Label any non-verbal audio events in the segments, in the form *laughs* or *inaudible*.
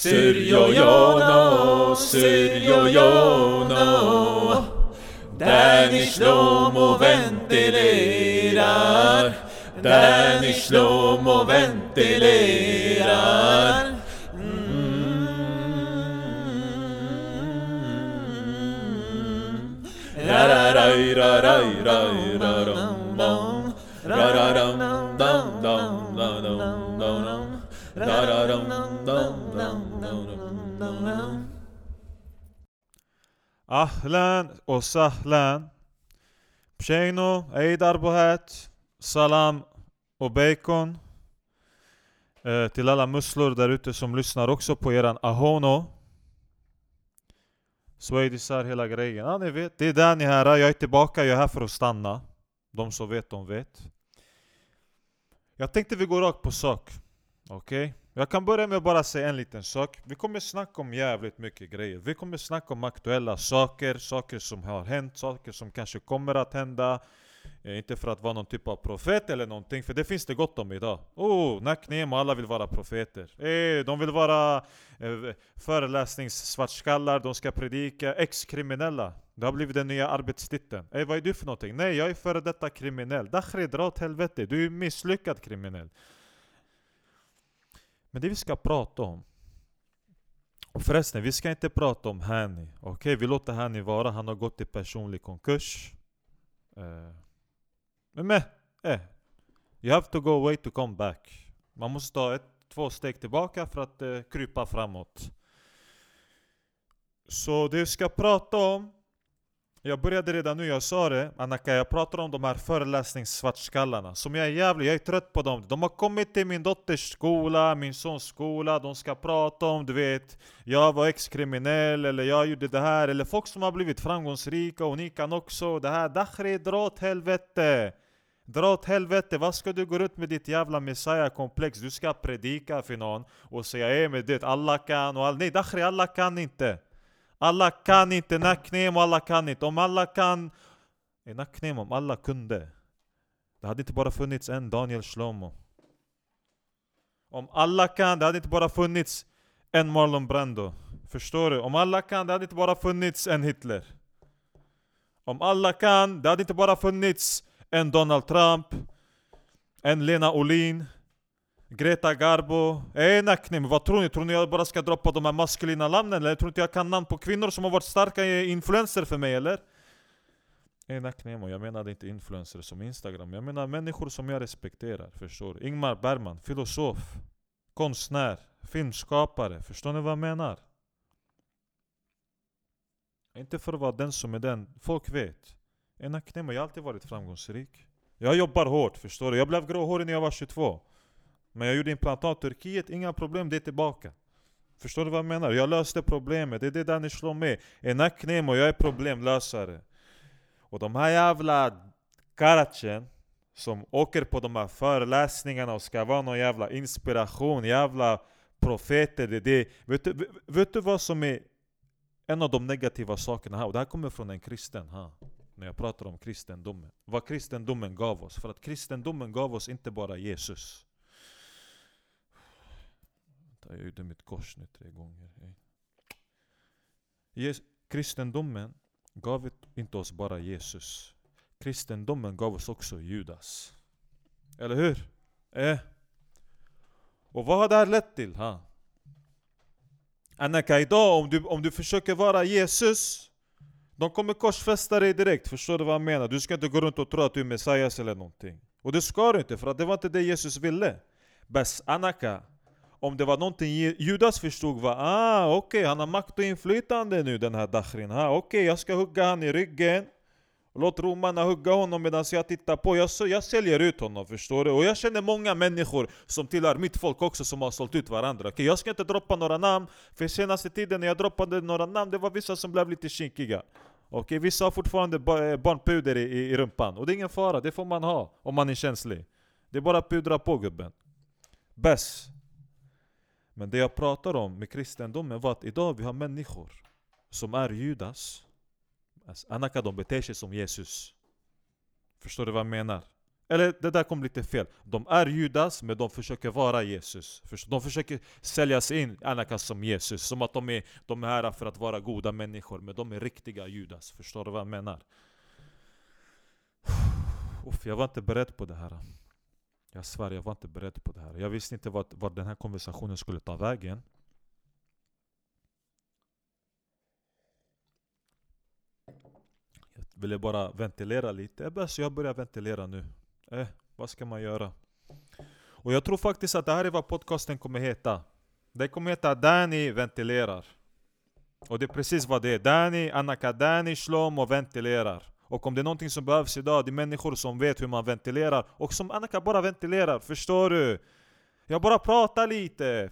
Sürüyor yoluna, sürüyor yoluna Den ich lomo ventilerar Den ich lomo ventilerar La la la la la la la dum dum la la dum dum dum dum dum dum la la dum dum dum dam. Ahlan och sahlan. Psheno, Eid Arbohat, Salam och Bacon. Eh, till alla musslor där ute som lyssnar också på eran Ahono. Swedisar, hela grejen. Ja, ni vet, det är där ni är här. Jag är tillbaka, jag är här för att stanna. De som vet, de vet. Jag tänkte vi går rakt på sak. Okej? Jag kan börja med att bara säga en liten sak. Vi kommer snacka om jävligt mycket grejer. Vi kommer snacka om aktuella saker, saker som har hänt, saker som kanske kommer att hända. Eh, inte för att vara någon typ av profet eller någonting, för det finns det gott om idag. Oh, Nacknem och alla vill vara profeter. Eh, de vill vara eh, föreläsningssvartskallar, de ska predika, ex-kriminella. Det har blivit den nya arbetstiteln. Eh, vad är du för någonting? Nej, jag är före detta kriminell. Dakhri, dra åt helvete. Du är misslyckad kriminell. Men det vi ska prata om och förresten, vi ska inte prata om Hani. Okej, vi låter Hani vara. Han har gått i personlig konkurs. Eh, Men meh, eh. You have to go away to come back. Man måste ta ett, två steg tillbaka för att eh, krypa framåt. Så det vi ska prata om jag började redan nu, jag sa det Anaka, jag pratar om de här föreläsningssvartskallarna Som jag är jävlig, jag är trött på dem. De har kommit till min dotters skola, min sons skola De ska prata om, du vet Jag var ex-kriminell, eller jag gjorde det här Eller folk som har blivit framgångsrika och ni kan också Det här, Dakhri, dra åt helvete! Dra åt helvete, vad ska du gå ut med ditt jävla messiah-komplex? Du ska predika för någon och säga ey med det alla kan och all... Nej Dakhri, alla kan inte alla kan inte, Naknem och alla kan inte. Om alla kan... Eh, Naknem, om alla kunde. Det hade inte bara funnits en Daniel Shlomo. Om alla kan, det hade inte bara funnits en Marlon Brando. Förstår du? Om alla kan, det hade inte bara funnits en Hitler. Om alla kan, det hade inte bara funnits en Donald Trump, en Lena Olin, Greta Garbo, eh nackning, vad tror ni? Tror ni jag bara ska droppa de här maskulina namnen eller? Tror inte jag kan namn på kvinnor som har varit starka influenser för mig eller? Eh och jag menade inte influencers som Instagram, jag menar människor som jag respekterar, förstår du? Ingmar Bergman, filosof, konstnär, filmskapare, förstår ni vad jag menar? Inte för att vara den som är den, folk vet. Eh nackning, jag har alltid varit framgångsrik. Jag jobbar hårt, förstår du? Jag blev gråhårig när jag var 22. Men jag gjorde implantat i Turkiet, inga problem, det är tillbaka. Förstår du vad jag menar? Jag löste problemet, det är det där ni slår med. En nacknem och jag är problemlösare. Och de här jävla karatjen som åker på de här föreläsningarna och ska vara någon jävla inspiration, jävla profeter, det, det. Vet, du, vet du vad som är en av de negativa sakerna här? Och det här kommer från en kristen här. När jag pratar om kristendomen. Vad kristendomen gav oss. För att kristendomen gav oss inte bara Jesus. Jag gjorde mitt kors nu tre gånger. Jes kristendomen gav inte oss bara Jesus. Kristendomen gav oss också Judas. Eller hur? Eh. Och vad har det här lett till? Ha? Anaka, idag om du, om du försöker vara Jesus De kommer korsfästa dig direkt, förstår du vad jag menar? Du ska inte gå runt och tro att du är Messias eller någonting Och det ska du inte, för att det var inte det Jesus ville Bäst Anaka om det var någonting Judas förstod var ah okej okay, han har makt och inflytande nu den här Dachrin. Ah, okej okay, jag ska hugga han i ryggen. Låt romarna hugga honom medan jag tittar på. Jag, jag säljer ut honom förstår du. Och jag känner många människor som tillhör mitt folk också som har sålt ut varandra. Okay, jag ska inte droppa några namn. För senaste tiden när jag droppade några namn det var vissa som blev lite kinkiga. Okay, vissa har fortfarande eh, barnpuder i, i, i rumpan. Och det är ingen fara, det får man ha om man är känslig. Det är bara att pudra på gubben. Bäst. Men det jag pratar om med kristendomen var att idag vi har människor som är Judas. Alltså, Anaka de beter sig som Jesus. Förstår du vad jag menar? Eller det där kom lite fel. De är Judas, men de försöker vara Jesus. Förstår? De försöker sälja sig in Anaka som Jesus. Som att de är, de är här för att vara goda människor, men de är riktiga Judas. Förstår du vad jag menar? Uff, jag var inte beredd på det här. Jag svär, jag var inte beredd på det här. Jag visste inte vart, vart den här konversationen skulle ta vägen. Jag ville bara ventilera lite. Eh, Så jag börjar ventilera nu. Eh, vad ska man göra? Och jag tror faktiskt att det här är vad podcasten kommer heta. Den kommer heta Danny ventilerar. Och det är precis vad det är. Danny, Anaka Danny, Shlomo ventilerar. Och om det är någonting som behövs idag, det är människor som vet hur man ventilerar och som Annika bara ventilerar, förstår du? Jag bara pratar lite.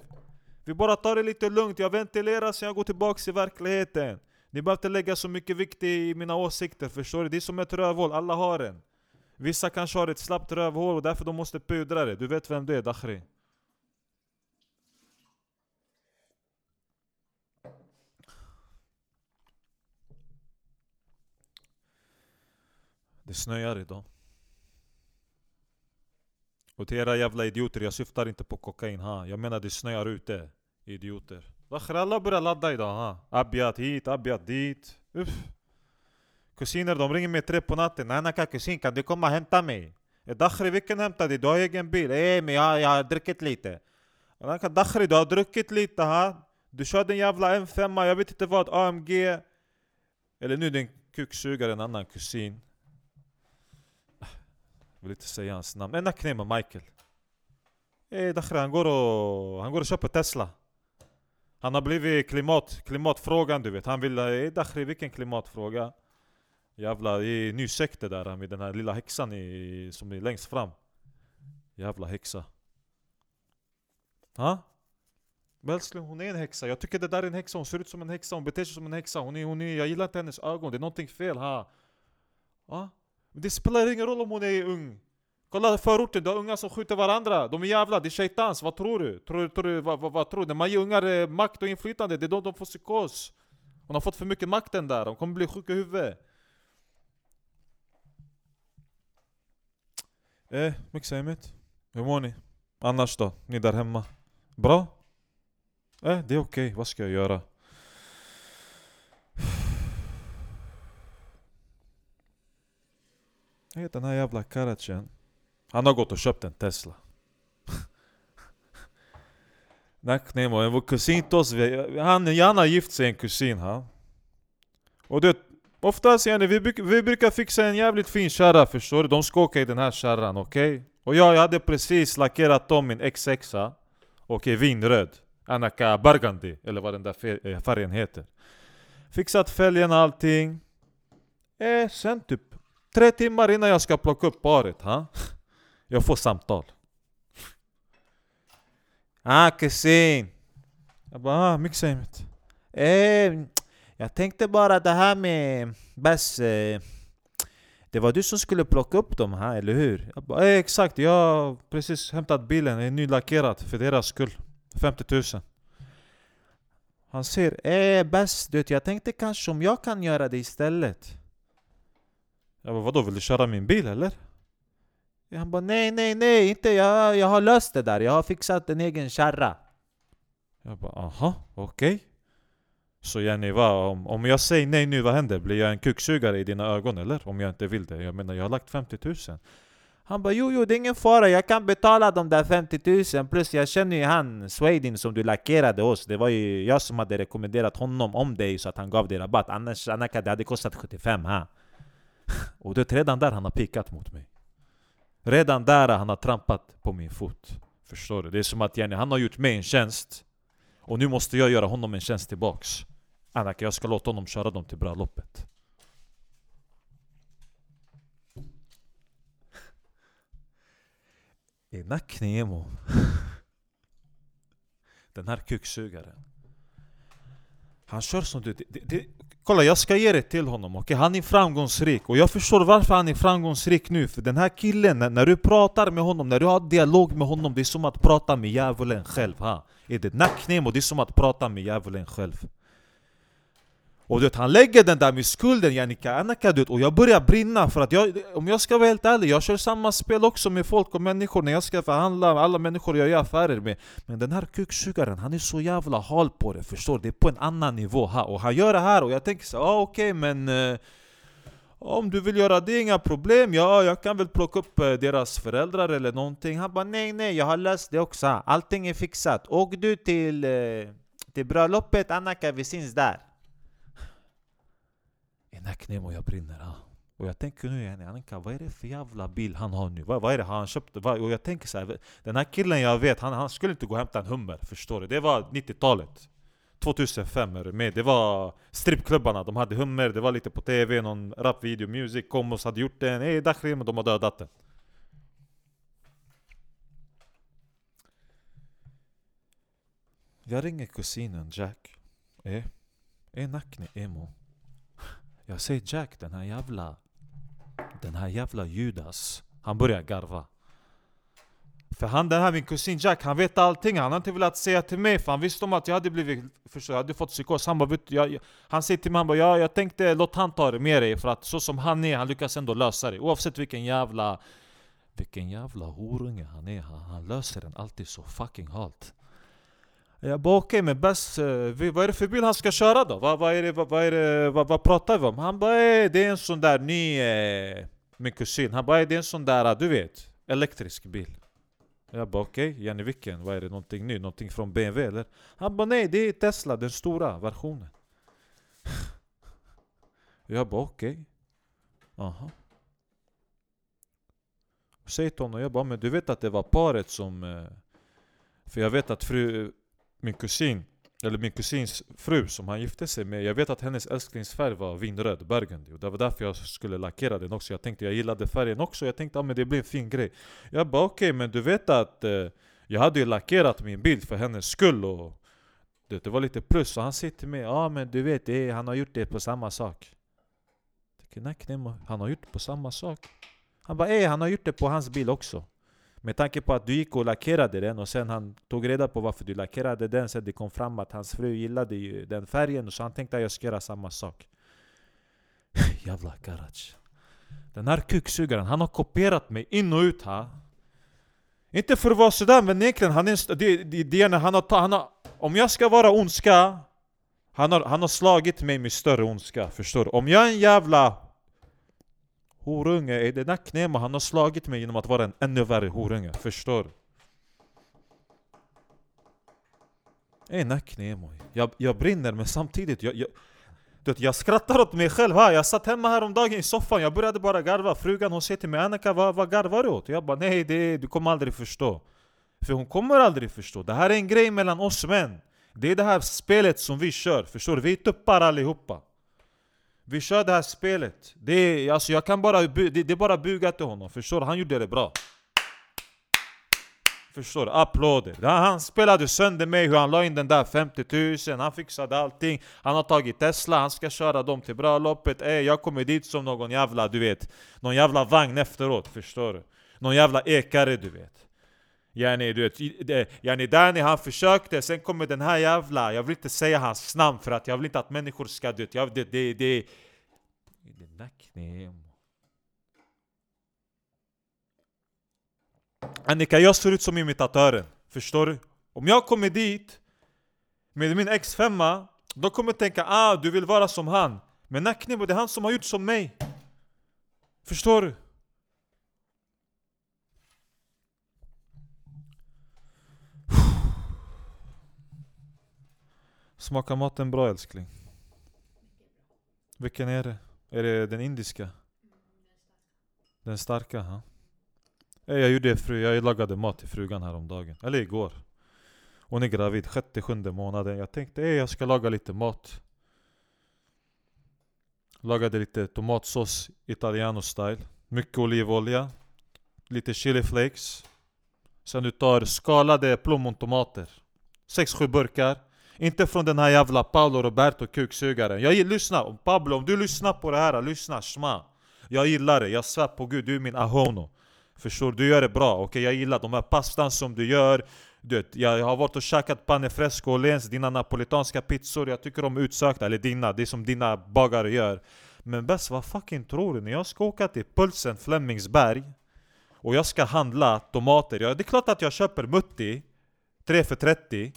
Vi bara tar det lite lugnt, jag ventilerar sen jag går tillbaks till verkligheten. Ni behöver inte lägga så mycket vikt i mina åsikter, förstår du? Det är som ett rövhål, alla har en. Vissa kanske har ett slappt rövhål och därför de måste pudra det. Du vet vem du är, Dakhri. Det snöar idag. Och till era jävla idioter, jag syftar inte på kokain ha. Jag menar det snöar ute. Idioter. Varför alla börjar ladda idag ha? Abjad hit, abjad dit. Uff. Kusiner de ringer mig tre på natten. “Nanaka kusin kan du komma och hämta mig? Dakhri vilken hämta dig? Du har egen bil. Eh men jag, jag har druckit lite. Anaka Dakhri du har druckit lite ha? Du körde en jävla M5, jag vet inte vad, AMG. Eller nu din kuksugare, en annan kusin. Vill inte säga hans namn. En nackning med Michael. Eh, Dakhri, han går och, han går och köper Tesla. Han har blivit klimat, klimatfrågan du vet. Han vill, eh Dakhri vilken klimatfråga? Jävla, det är ny sekt det där med den här lilla häxan i, som är längst fram. Jävla häxa. Ha? Men älskling, hon är en häxa. Jag tycker det där är en häxa. Hon ser ut som en häxa. Hon beter sig som en häxa. Hon är, hon är, jag gillar inte hennes ögon. Det är någonting fel. Ha? Ha? Det spelar ingen roll om hon är ung. Kolla förorten, du har unga som skjuter varandra. De är jävla, det är shaitans. Vad tror du? Tror, tror vad, vad, vad tror du? När man ger ungar eh, makt och inflytande, det är då de får psykos. Hon har fått för mycket makt den där. De kommer bli sjuka i huvudet. Eh, mycket. Hur mår ni? Annars då? Ni där hemma? Bra? Eh, det är okej. Okay. Vad ska jag göra? Jag den här jävla Karachen. Han har gått och köpt en Tesla. *laughs* Nacknemo, vår kusin Tos, han, han har gift sig en kusin ha. Och det Oftast yani, vi, vi brukar fixa en jävligt fin kärra förstår du, de ska åka i den här kärran, okej? Okay? Och jag, jag hade precis lackerat om min X6 Okej, okay, vinröd Anaka Burgundy, eller vad den där eh, färgen heter Fixat fälgen och allting Eh, sen typ Tre timmar innan jag ska plocka upp paret, ha? Jag får samtal. Ah kusin. Jag bara ah, mycket sämigt Eh jag tänkte bara det här med Bess eh, Det var du som skulle plocka upp dem här, eller hur? Jag bara, eh, exakt, jag har precis hämtat bilen, den är nylackerad för deras skull 50 000 Han säger eh Bess, du vet, jag tänkte kanske om jag kan göra det istället. Jag bara, vadå, vill du köra min bil eller? Han bara, nej nej nej, inte, jag, jag har löst det där, jag har fixat en egen kärra Jag bara, aha, okej okay. Så Jenny, vad, om, om jag säger nej nu, vad händer? Blir jag en kuksugare i dina ögon eller? Om jag inte vill det? Jag menar, jag har lagt 50 000 Han bara jo, jo, det är ingen fara, jag kan betala de där 50 000 Plus jag känner ju han, Swedin som du lackerade oss Det var ju jag som hade rekommenderat honom om dig så att han gav dig rabatt Annars, annars det hade kostat 75 ha och det är redan där han har pikat mot mig Redan där han har trampat på min fot Förstår du? Det är som att Jenny, han har gjort mig en tjänst Och nu måste jag göra honom en tjänst tillbaks Anaka, jag ska låta honom köra dem till bröllopet. Enak Nemo. Den här kuksugaren. Han kör som du... Det, det, kolla, jag ska ge det till honom, okej? Okay? Han är framgångsrik, och jag förstår varför han är framgångsrik nu För den här killen, när, när du pratar med honom, när du har dialog med honom Det är som att prata med djävulen själv, ha? Är det nacknemo? Det är som att prata med djävulen själv och du vet, han lägger den där med skulden Jannika, Anaka du vet, och jag börjar brinna för att jag, om jag ska vara helt ärlig, jag kör samma spel också med folk och människor när jag ska förhandla med alla människor jag gör affärer med Men den här kuksugaren, han är så jävla hal på det, förstår du? Det är på en annan nivå här, och han gör det här och jag tänker så ah, okej okay, men eh, om du vill göra det, inga problem. Ja, jag kan väl plocka upp eh, deras föräldrar eller någonting. Han bara nej, nej, jag har löst det också. Allting är fixat. Åk du till, eh, till bröllopet, Annika, vi syns där. Ena knäm och jag brinner. Ah. Och jag tänker nu igen, Annika, vad är det för jävla bil han har nu? Vad, vad är det han köpt? Och jag tänker så här, den här killen jag vet, han, han skulle inte gå och hämta en Hummer, förstår du? Det var 90-talet. 2005 är du med. Det var strippklubbarna, de hade Hummer, det var lite på TV, någon rapvideo, music, Komos hade gjort den, ey Dakhri, men de har dödat den. Jag ringer kusinen Jack. Eh? Eh Nakne emo. Jag säger Jack, den här jävla... Den här jävla Judas. Han börjar garva. För han den här min kusin Jack, han vet allting, han har inte velat säga till mig för han visste om att jag hade blivit förstå, jag hade fått psykos. Han bara, jag, han säger till mig, han bara, ja, jag tänkte låt han ta det med dig för att så som han är, han lyckas ändå lösa det. Oavsett vilken jävla Vilken jävla horunge han är, han, han löser den alltid så fucking halt jag bara okej okay, men Bess, eh, vad är det för bil han ska köra då? Vad, vad, är det, vad, vad, är det, vad, vad pratar vi om? Han bara eh, det är en sån där ny, eh, min kusin, han bara eh, det är en sån där, du vet, elektrisk bil jag bara okej, okay, Jenny vilken? Vad är det? Någonting nytt? Någonting från BMW eller? Han bara nej, det är Tesla, den stora versionen *laughs* Jag bara okej okay. Aha Säg till honom, jag bara men du vet att det var paret som eh, För jag vet att fru, min kusin eller min kusins fru som han gifte sig med. Jag vet att hennes älsklingsfärg var vinröd, burgundy Och det var därför jag skulle lackera den också. Jag tänkte jag gillade färgen också. Jag tänkte att ah, men det blir en fin grej. Jag bara okej okay, men du vet att eh, Jag hade ju lackerat min bil för hennes skull och det, det var lite plus. Och han säger till mig Ja ah, men du vet det, han har gjort det på samma sak. Jag tänker, nej, han har gjort det på samma sak. Han bara ey han har gjort det på hans bil också med tanke på att du gick och lackerade den och sen han tog reda på varför du lackerade den Sen det kom fram att hans fru gillade ju den färgen så han tänkte att jag ska göra samma sak. *laughs* Jävla Karac Den här kuksugaren, han har kopierat mig in och ut här Inte för att vara sådär men egentligen, han är, det, det, det, han har, han har, om jag ska vara ondska han har, han har slagit mig med större ondska, förstår du? Om jag är en jävla horunge, är det nacknäma han har slagit mig genom att vara en ännu värre horunge, förstår du? Ey nacknemo, jag, jag brinner men samtidigt, jag, jag, vet, jag skrattar åt mig själv här. Jag satt hemma häromdagen i soffan, jag började bara garva Frugan hon säger till mig 'Annika vad, vad garvar du åt?' Jag bara 'Nej, det, du kommer aldrig förstå' För hon kommer aldrig förstå, det här är en grej mellan oss män Det är det här spelet som vi kör, förstår du? Vi är tuppar allihopa vi kör det här spelet. Det är, alltså jag kan bara, det, det är bara buga till honom, förstår du? Han gjorde det bra. Förstår du? Applåder. Han spelade sönder mig hur han la in den där 50 000, han fixade allting. Han har tagit Tesla, han ska köra dem till bröllopet. Ey, jag kommer dit som någon jävla, du vet, någon jävla vagn efteråt, förstår du? Någon jävla ekare, du vet. Yani, du vet, yani Danny han försökte, sen kommer den här jävla, jag vill inte säga hans namn för att jag vill inte att människor ska dö. Jag, det, det, det, det. Annika, jag ser ut som imitatören. Förstår du? Om jag kommer dit med min X5, då kommer jag tänka ah, du vill vara som han. Men Nacknebo, det är han som har gjort som mig. Förstår du? Smakar maten bra älskling? Vilken är det? Är det den indiska? Den starka? Ha? Eh, jag gjorde fru, jag lagade mat till frugan häromdagen, eller igår Hon är gravid, sjätte, sjunde månaden Jag tänkte ey, jag ska laga lite mat Lagade lite tomatsås italiano style Mycket olivolja Lite chili flakes Sen du tar skalade plommontomater 6-7 burkar inte från den här jävla Paolo Roberto kuksugaren. Jag lyssnar, Pablo om du lyssnar på det här, lyssna shma Jag gillar det, jag svär på gud, du är min ahono. Förstår du? Du gör det bra, okej? Okay? Jag gillar de här pastan som du gör. Du vet, jag har varit och käkat pane fresco och Lens, dina napolitanska pizzor, jag tycker de är utsökta, eller dina, det är som dina bagare gör. Men bäst, vad fucking tror du? När jag ska åka till Pulsen Flemingsberg och jag ska handla tomater, ja det är klart att jag köper mutti 3 för 30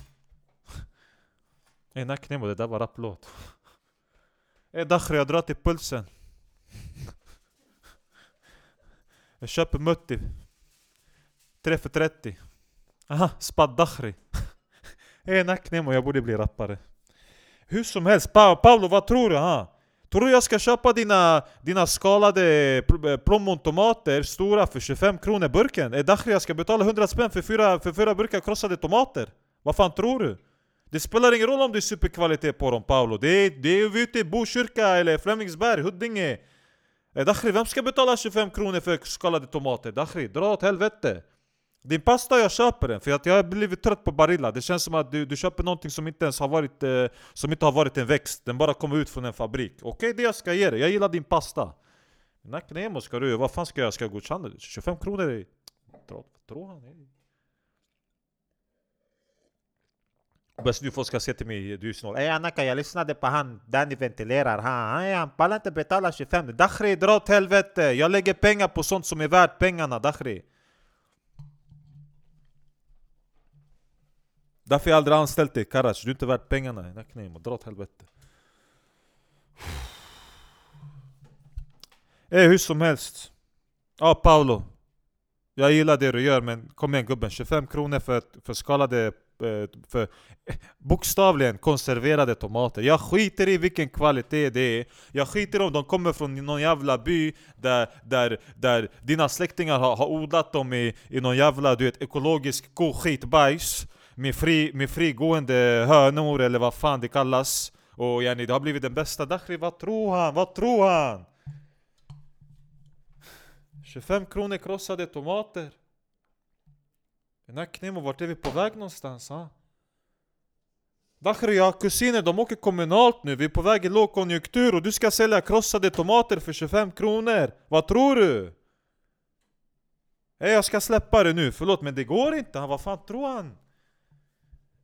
Ey Nacknemo, det där var rapplåt Ey Dakhri, jag drar till Pulsen Jag köper mutti 3 för 30 Aha, Spad Dakhri Ey Nacknemo, jag borde bli rappare Hur som helst, pa Paolo vad tror du? Ha? Tror du jag ska köpa dina, dina skalade pl- eh, plommontomater stora för 25 kronor burken? Är Dakhri jag ska betala 100 spänn för fyra, för fyra burkar krossade tomater? Vad fan tror du? Det spelar ingen roll om det är superkvalitet på dem Paolo. Det är, det är ute i Botkyrka eller Flemingsberg, Huddinge. Eh, Dakhri, vem ska betala 25 kronor för skalade tomater? Dakhri, dra åt helvete! Din pasta, jag köper den, för att jag har blivit trött på Barilla. Det känns som att du, du köper någonting som inte ens har varit eh, Som inte har varit en växt, den bara kommer ut från en fabrik. Okej, det jag ska ge dig, jag gillar din pasta. Nacknemo ska du, vad fan ska jag, ska jag godkänna? det? 25 kronor Tror han är. Bäst du får ska se till mig, du är snål. Ey Anaka, jag lyssnade på han, Danny ventilerar. Han, han, pallar inte betala 25 Dakhri, dra åt helvete! Jag lägger pengar på sånt som är värt pengarna, Dakhri. Därför har jag aldrig anställt dig Karac, du är inte värd pengarna. Nacknemo, dra åt helvete. Ey hur som helst. Ja Paolo. Jag gillar det du gör men kom igen gubben. 25 kronor för, för skalade Eh, för bokstavligen konserverade tomater. Jag skiter i vilken kvalitet det är. Jag skiter om de kommer från någon jävla by Där, där, där dina släktingar har, har odlat dem i, i någon jävla du vet, ekologisk koskitbajs med, fri, med frigående hönor eller vad fan det kallas. Och yani, det har blivit den bästa. Dakhri, vad tror han? Vad tror han? 25 kronor krossade tomater. Den här Knemo, vart är vi på väg någonstans? Ha? Har kusiner, de åker kommunalt nu Vi är på väg i lågkonjunktur och du ska sälja krossade tomater för 25 kronor Vad tror du? Hey, jag ska släppa det nu, förlåt men det går inte, han, vad fan tror han?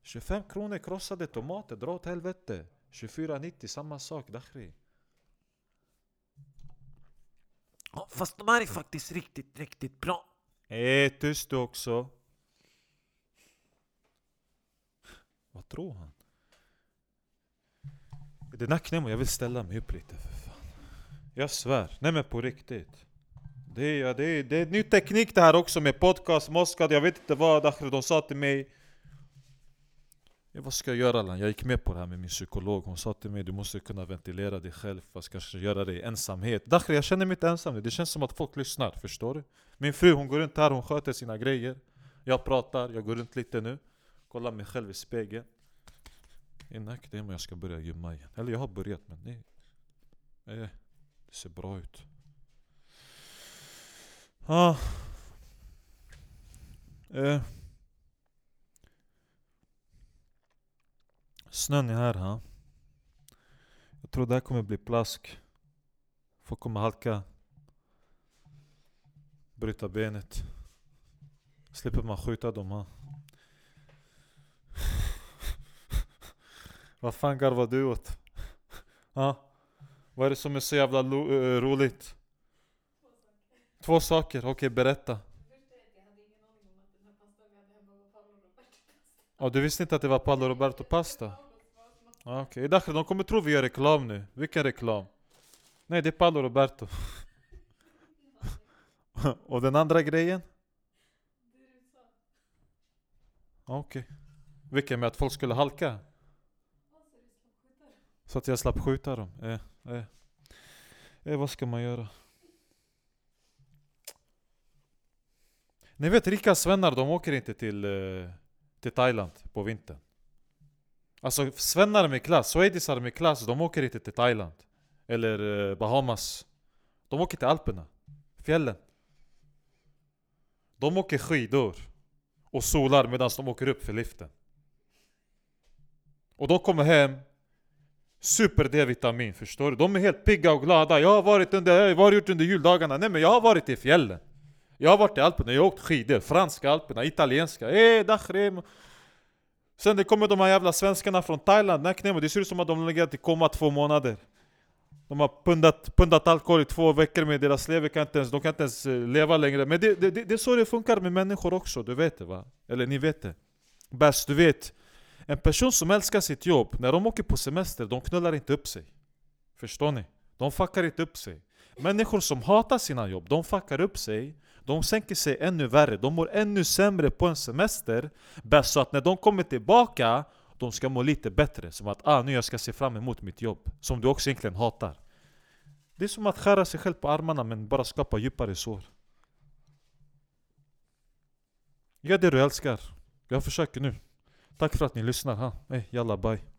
25 kronor krossade tomater, dra åt helvete 24,90 samma sak, Dakhri Ja, fast de här är faktiskt riktigt, riktigt bra. Eh, tyst du också Vad tror han? Det är Nacknemo, jag vill ställa mig upp lite för fan. Jag svär, nej men på riktigt. Det är, det, är, det är ny teknik det här också med podcast, Moskad, jag vet inte vad Dakhri, de sa till mig. Ja, vad ska jag göra Lan? Jag gick med på det här med min psykolog. Hon sa till mig du måste kunna ventilera dig själv Fast kanske göra det i ensamhet. Dakhri jag känner mig inte ensam nu. Det känns som att folk lyssnar, förstår du? Min fru hon går runt här, hon sköter sina grejer. Jag pratar, jag går runt lite nu. Kolla mig själv i spegeln Inack, det jag ska börja gymma igen Eller jag har börjat men nej eh, Det ser bra ut ah. eh. Snön är här ha. Jag tror det här kommer bli plask. Folk kommer halka. Bryta benet. Slipper man skjuta dem ha. Vad fan garvar du åt? *laughs* Ha? Vad är det som är så jävla lo- eh, roligt? Två saker, okej berätta. Ja, du visste inte att det var Paolo Roberto Pasta? Okej, okay. Dakhri, de kommer tro vi gör reklam nu. Vilken reklam? Nej, det är Paolo Roberto. *laughs* Och den andra grejen? Okej. Okay. Vilken med att folk skulle halka? Så att jag slapp skjuta dem? Eh, eh. Eh, vad ska man göra? Ni vet rika svennar, de åker inte till, eh, till Thailand på vintern. Alltså svennar med klass, swedisar med klass, de åker inte till Thailand. Eller eh, Bahamas. De åker till Alperna. Fjällen. De åker skidor. Och solar medan de åker upp för liften. Och de kommer hem Super D-vitamin, förstår du? De är helt pigga och glada. Jag har varit under, vad har du gjort under juldagarna? Nej men jag har varit i fjällen. Jag har varit i Alperna, jag har åkt skidor, franska Alperna, italienska, eh Sen det kommer de här jävla svenskarna från Thailand, nej knämo, det ser ut som att de har legat i koma två månader De har pundat, pundat alkohol i två veckor med deras lever kan inte ens, de kan inte ens eh, leva längre Men det, det, det, det är så det funkar med människor också, du vet det va? Eller ni vet det Bäst, du vet en person som älskar sitt jobb, när de åker på semester, de knullar inte upp sig. Förstår ni? De fuckar inte upp sig. Människor som hatar sina jobb, de fuckar upp sig. De sänker sig ännu värre, de mår ännu sämre på en semester. Bäst så att när de kommer tillbaka De ska må lite bättre, som att ah, nu jag ska se fram emot mitt jobb. Som du också egentligen hatar. Det är som att skära sig själv på armarna men bara skapa djupare sår. Gör det du älskar. Jag försöker nu. Tack för att ni lyssnar, ha. Hey, jalla bye